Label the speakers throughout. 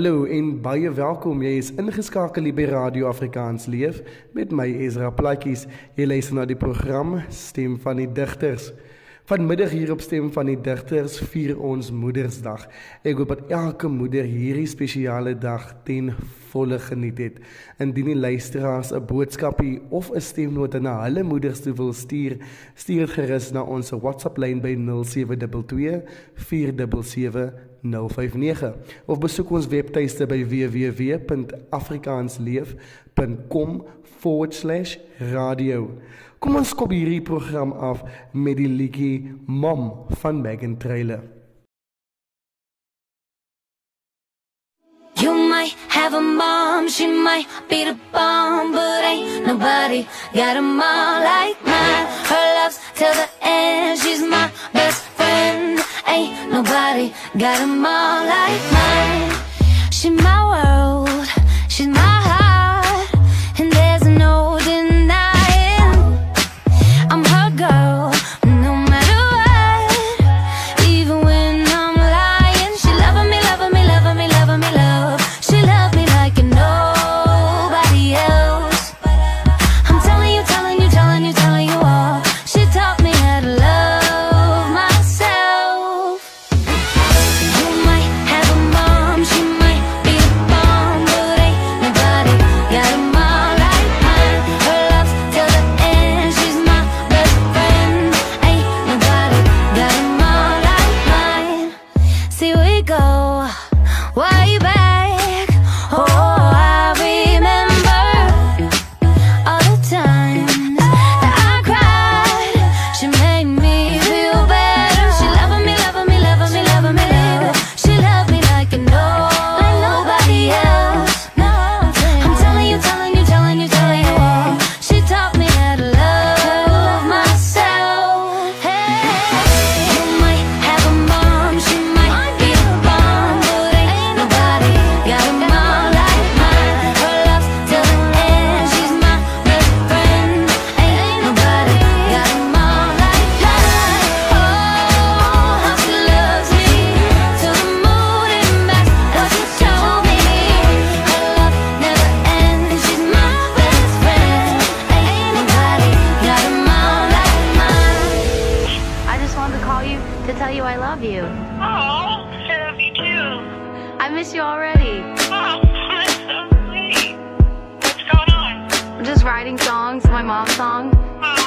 Speaker 1: Hallo en baie welkom. Jy is ingeskakel by Radio Afrikaans Leef met my Ezra Platjies. Jy luister na die program Stem van die Digters. Vanmiddag hier op Stem van die Digters vier ons Moedersdag. Ek hoop dat elke moeder hierdie spesiale dag ten volle geniet het. Indien die luisteraars 'n boodskapie of 'n stemnota na hulle moeders toe wil stuur, stuur dit gerus na ons WhatsApp lyn by 0722 477 059 of besoek ons webtuiste by www.afrikaansleef.com/radio. Kom ons skop hierdie program af met die liedjie Mom van Megan Traylor.
Speaker 2: You might have a mom, she might be the bomb, but ain't nobody got a mom like mine. Her love's till the end, she's my best. Ain't nobody got a mom like mine. She's my world, she's my heart, I'm
Speaker 3: writing songs, my mom's song.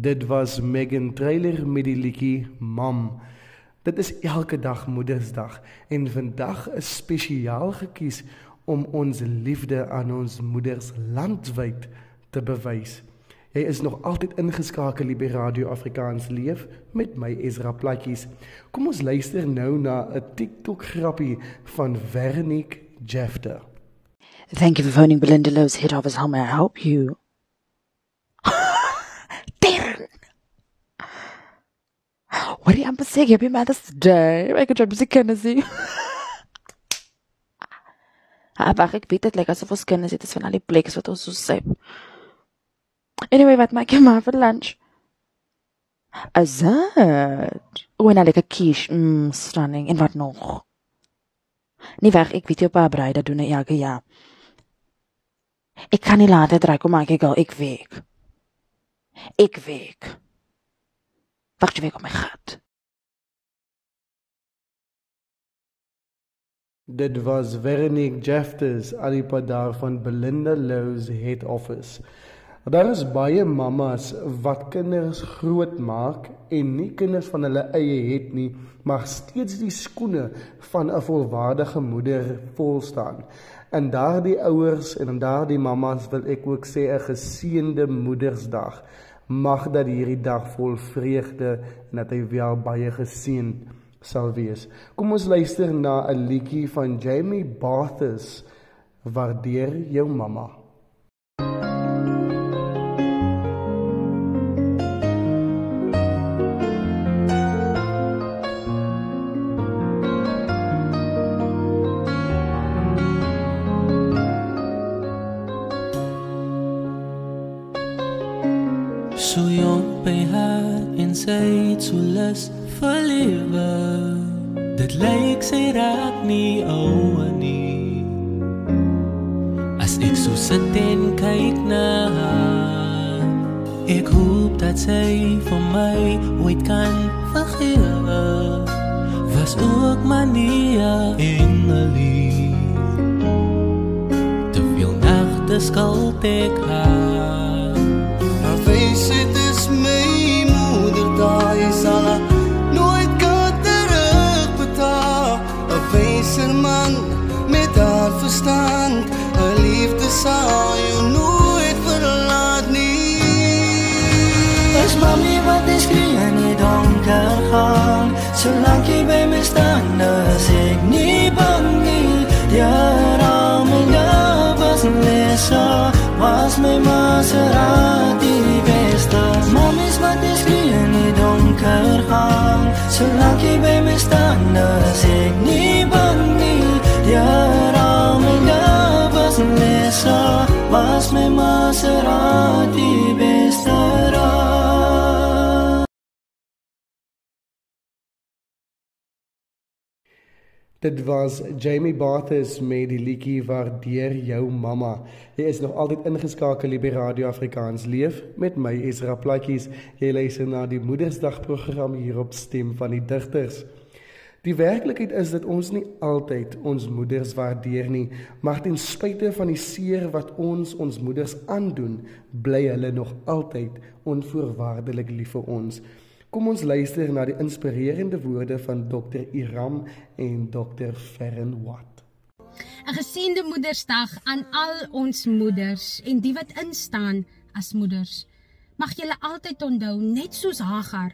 Speaker 1: Dit was Megan Trailer met die liedjie Mam. Dit is elke dag Moedersdag en vandag is spesiaal gekies om ons liefde aan ons moeders landwyd te bewys. Jy is nog altyd ingeskakel hier by Radio Afrikaans Leef met my Ezra Platjies. Kom ons luister nou na 'n TikTok grappie van Veronique Jefter.
Speaker 4: Thank you for phoning Belinda Lowe's head office. How may I help you? What do you have say? Happy Mother's Day. Ek het jou musiek kennis nie. Ah, wag, ek weet dit lyk asof ons kennis het is van al die plekke wat ons so sê. Anyway, wat maak jy maar vir lunch? Azad. O, en 'n lekker quiche. Mm, stunning. En wat nog? Nee, weg, ek weet jou pa brei dat doen hy elke jaar. Ek kan nie later draai kom maak ek al ek werk. Ek werk. Wag jy werk op my gat.
Speaker 1: Dit was Veronique Jefters, alipadar van Belinda Lowe's head office. Daar is baie mammas wat kinders grootmaak en nie kinders van hulle eie het nie, maar steeds die skoene van 'n volwaardige moeder vol staan. En daardie ouers en daardie mammas wil ek ook sê 'n geseënde Moedersdag. Mag dat hierdie dag vol vreugde en dat hy wel baie geseën sal wees. Kom ons luister na 'n liedjie van Jamie Bathurst. Waardeer jou mamma.
Speaker 5: So jong by haar en so lus vir lewe Dit lyk sy raak nie ouwe nie As ek so sit en kyk na haar Ek hoop dat sy vir my ooit kan vergewe Was ook mania en lief Te veel nachte skuld ek haar
Speaker 6: Wys dit is my moeder daai sal nooit kan terugbetaal. 'n wyser man met haar verstand 'n liefde sal jou nooit verlaat nie
Speaker 7: Is mami wat is skree in die donker gaan? Solank jy by my staan is ek nie bang nie. Ja, raam en ja, was leser Was my Maserati beste Mamies wat is skree in die donker gaan Solank jy by my staan is ek nie bang nie Ja, raam en ja, was een leser Was my Maserati beste
Speaker 1: Dit was Jamie Bathurst met die liedjie Waardeer jou mamma. Jy is nog altyd ingeskakel by Radio Afrikaans Leef met my Ezra Platjies. Jy luister na die Moedersdag program hier op Stem van die Digters. Die werklikheid is dat ons nie altyd ons moeders waardeer nie, maar ten spyte van die seer wat ons ons moeders aandoen, bly hulle nog altyd onvoorwaardelik lief vir ons. Kom ons luister na die inspirerende woorde van Dr. Iram en Dr. Ferren Watt.
Speaker 8: 'n Geseënde Moedersdag aan al ons moeders en die wat instaan as moeders. Mag julle altyd onthou, net soos Hagar,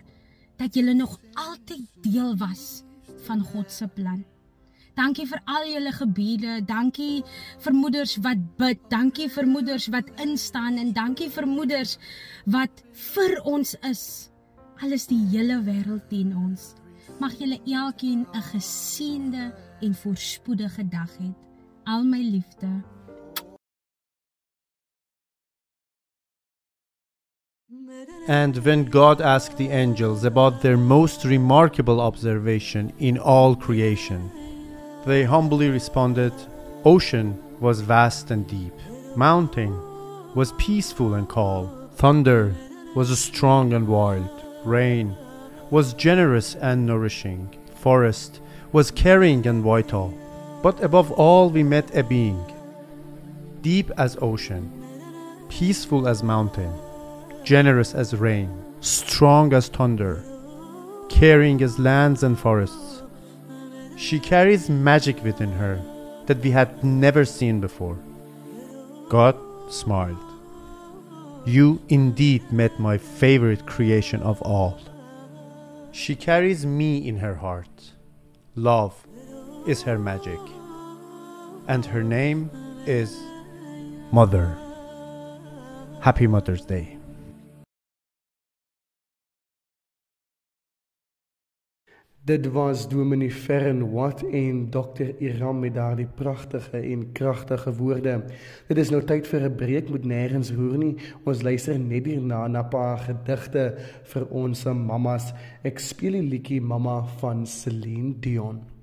Speaker 8: dat julle nog altyd deel was van God se plan. Dankie vir al julle gebede, dankie vir moeders wat bid, dankie vir moeders wat instaan en dankie vir moeders wat vir ons is. Alles die hele wêreld teen ons. Mag julle elkeen 'n geseënde en voorspoedige dag hê. Al my liefde.
Speaker 9: And when God asked the angels about their most remarkable observation in all creation, they humbly responded Ocean was vast and deep, mountain was peaceful and calm, thunder was strong and wild, rain was generous and nourishing, forest was caring and vital. But above all, we met a being, deep as ocean, peaceful as mountain, generous as rain, strong as thunder, caring as lands and forests. She carries magic within her that we had never seen before. God smiled. You indeed met my favorite creation of all. She carries me in her heart. Love is her magic. And her name is Mother. Happy Mother's Day.
Speaker 1: Dit was Dominee Ferren Watt en Dr. Iram met daardie pragtige en kragtige woorde. Dit is nou tyd vir 'n breek moet nêrens roer nie. Ons luister net hierna na 'n paar gedigte vir ons mammas. Ek speel die liedjie Mamma van Celine Dion.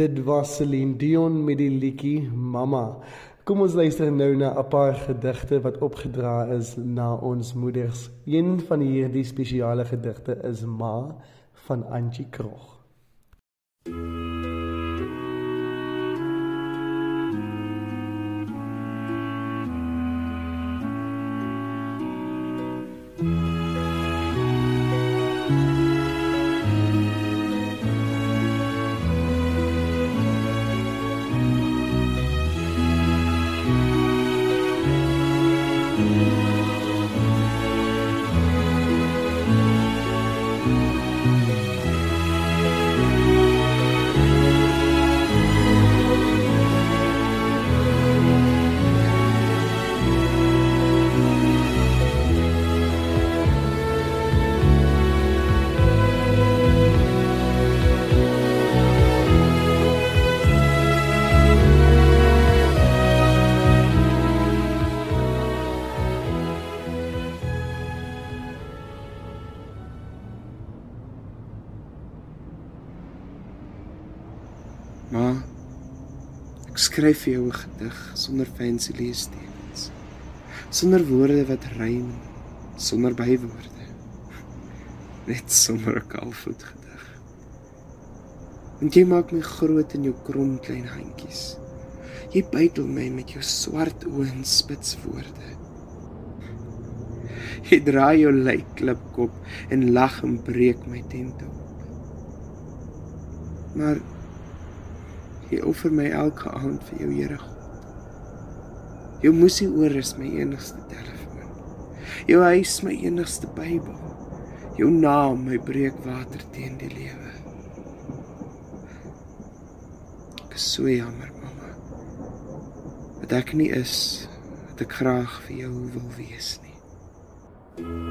Speaker 1: Dit was Celine Dion met die liedjie Mama. Kom ons luister nou na 'n paar gedigte wat opgedra is na ons moeders. Een van hierdie spesiale gedigte is Ma van Antjie Krog.
Speaker 10: Skryf vir jou 'n gedig sonder fancy leestekens. Sonder woorde wat rym, sonder bywoorde. Net sonder 'n kalfoet gedig. Want jy maak my groot in jou krom klein handjies. Jy bytel my met jou swart oë en spits woorde. Jy draai jou lykklipkop en lag en breek my tent op. Maar jy offer my elke aand vir jou Here God. Jou musie oor is my enigste telefoon. Jou huis my enigste Bybel. Jou naam my breekwater teen die lewe. Ek is so jammer, mamma. Dat ek nie is wat ek graag vir jou wil wees nie.
Speaker 11: Liefste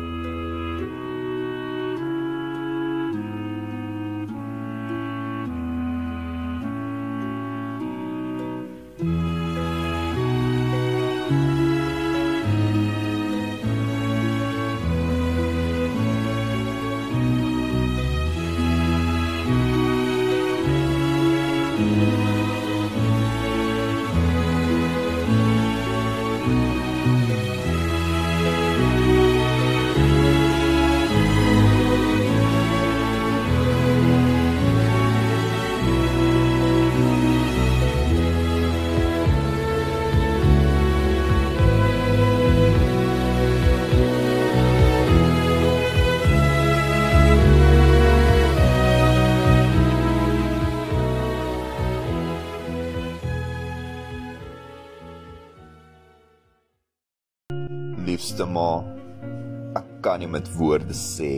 Speaker 11: woorde sê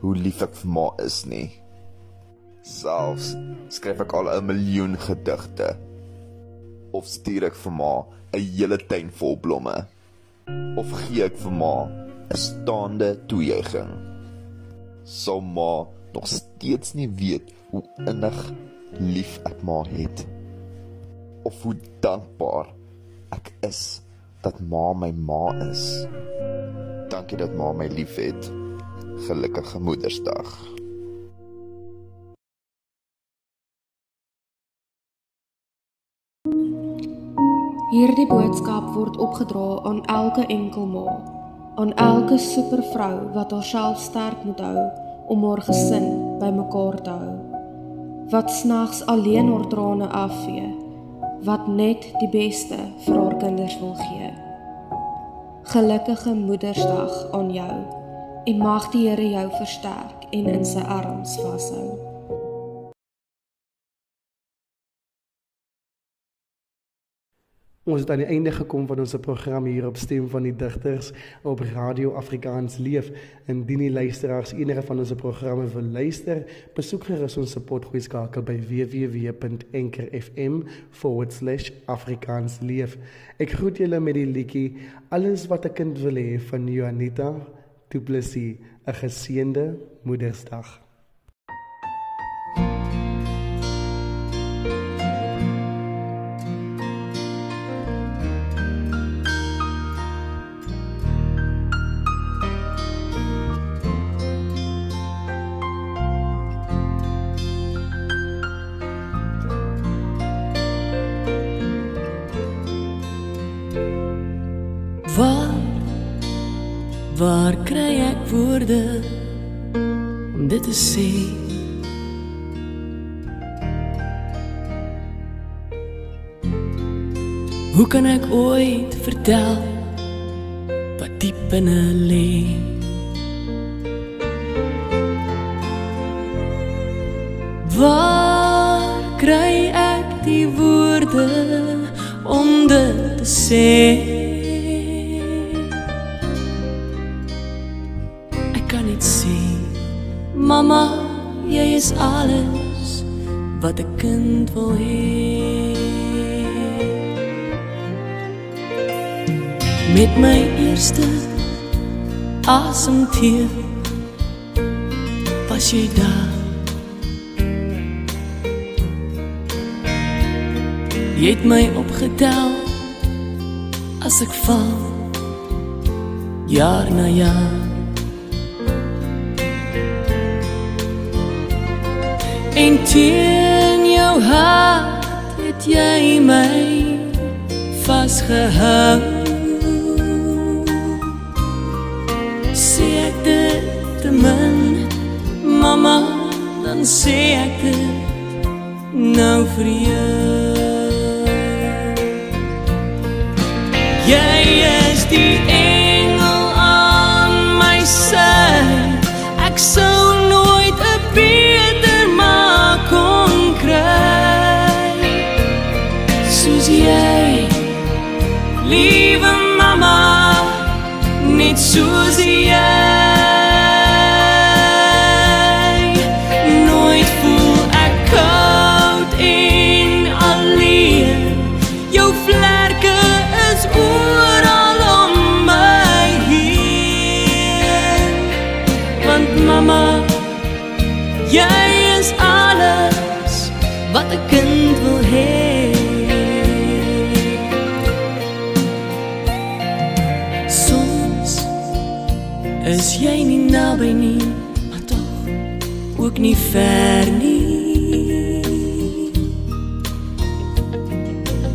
Speaker 11: hoe lief ek vir ma is nie. Selfs skryf ek al 'n miljoen gedigte of stuur ek vir ma 'n hele tuin vol blomme of gee ek vir ma 'n staande toejuiging. Sou ma nog steeds nie weet hoe innig lief ek ma het of hoe dankbaar ek is dat ma my ma is. Dankie dat ma my liefhet. Gelukkige Moedersdag.
Speaker 12: Hierdie boodskap word opgedra aan elke enkel ma, aan elke supervrou wat haarself sterk moet hou om haar gesin bymekaar te hou. Wat snags alleen haar trane afvee, wat net die beste vir haar kinders wil gee. Gelukkige Moedersdag aan jou. En mag die Here jou versterk en in sy arms vashou.
Speaker 1: Ons het aan die einde gekom van ons program hier op Stem van die Digters op Radio Afrikaans Leef. Indien die luisteraars enige van ons programme wil luister, besoek gerus ons potgoed skakel by www.anchor.fm/afrikaansleef. Ek groet julle met die liedjie Alles wat 'n kind wil hê van Juanita Du Plessis. 'n Geseënde Moedersdag.
Speaker 5: Sê? Hoe kan ek ooit vertel wat diep binne lê? Waar kry ek die woorde om dit te sê? 'n kind wil hê. Met my eerste asemteug was jy daar. Jy het my opgetel as ek val jaar na jaar. En teen jou hart het jy my vasgehou. Sê ek dit te min mamma dan sê ek dit nou vir jou. Jy is die engel aan my sy. Ek sou is jy nie naby nie? Maar tog ook nie ver nie.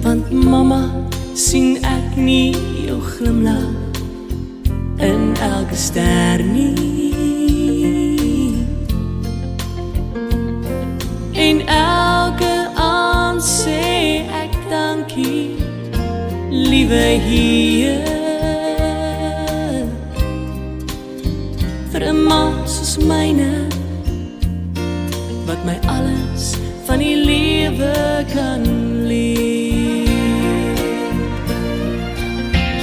Speaker 5: Want mamma sien ek nie jou glimlag in elke ster nie. En elke aand sê ek dankie liewe hier myne wat my alles van die lewe kan leer.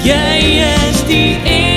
Speaker 5: Jy is die engel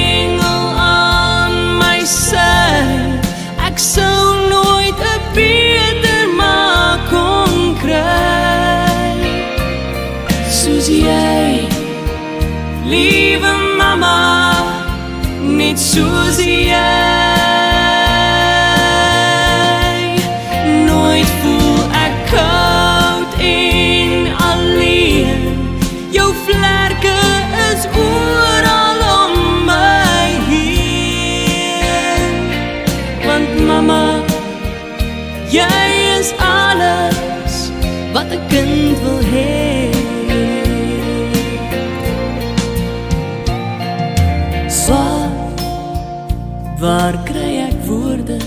Speaker 5: waar kry ek woorde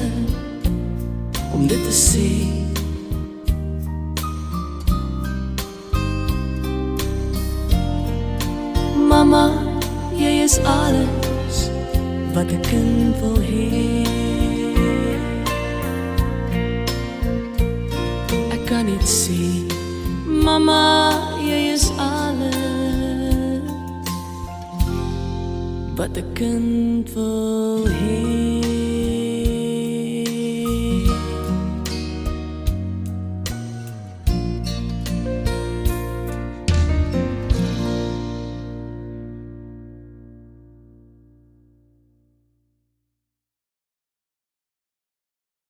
Speaker 5: om dit te sê? Mamma, jy is alles wat 'n kind wil hê. Ek kan dit sê, mamma, jy is alles wat 'n kind wil hê.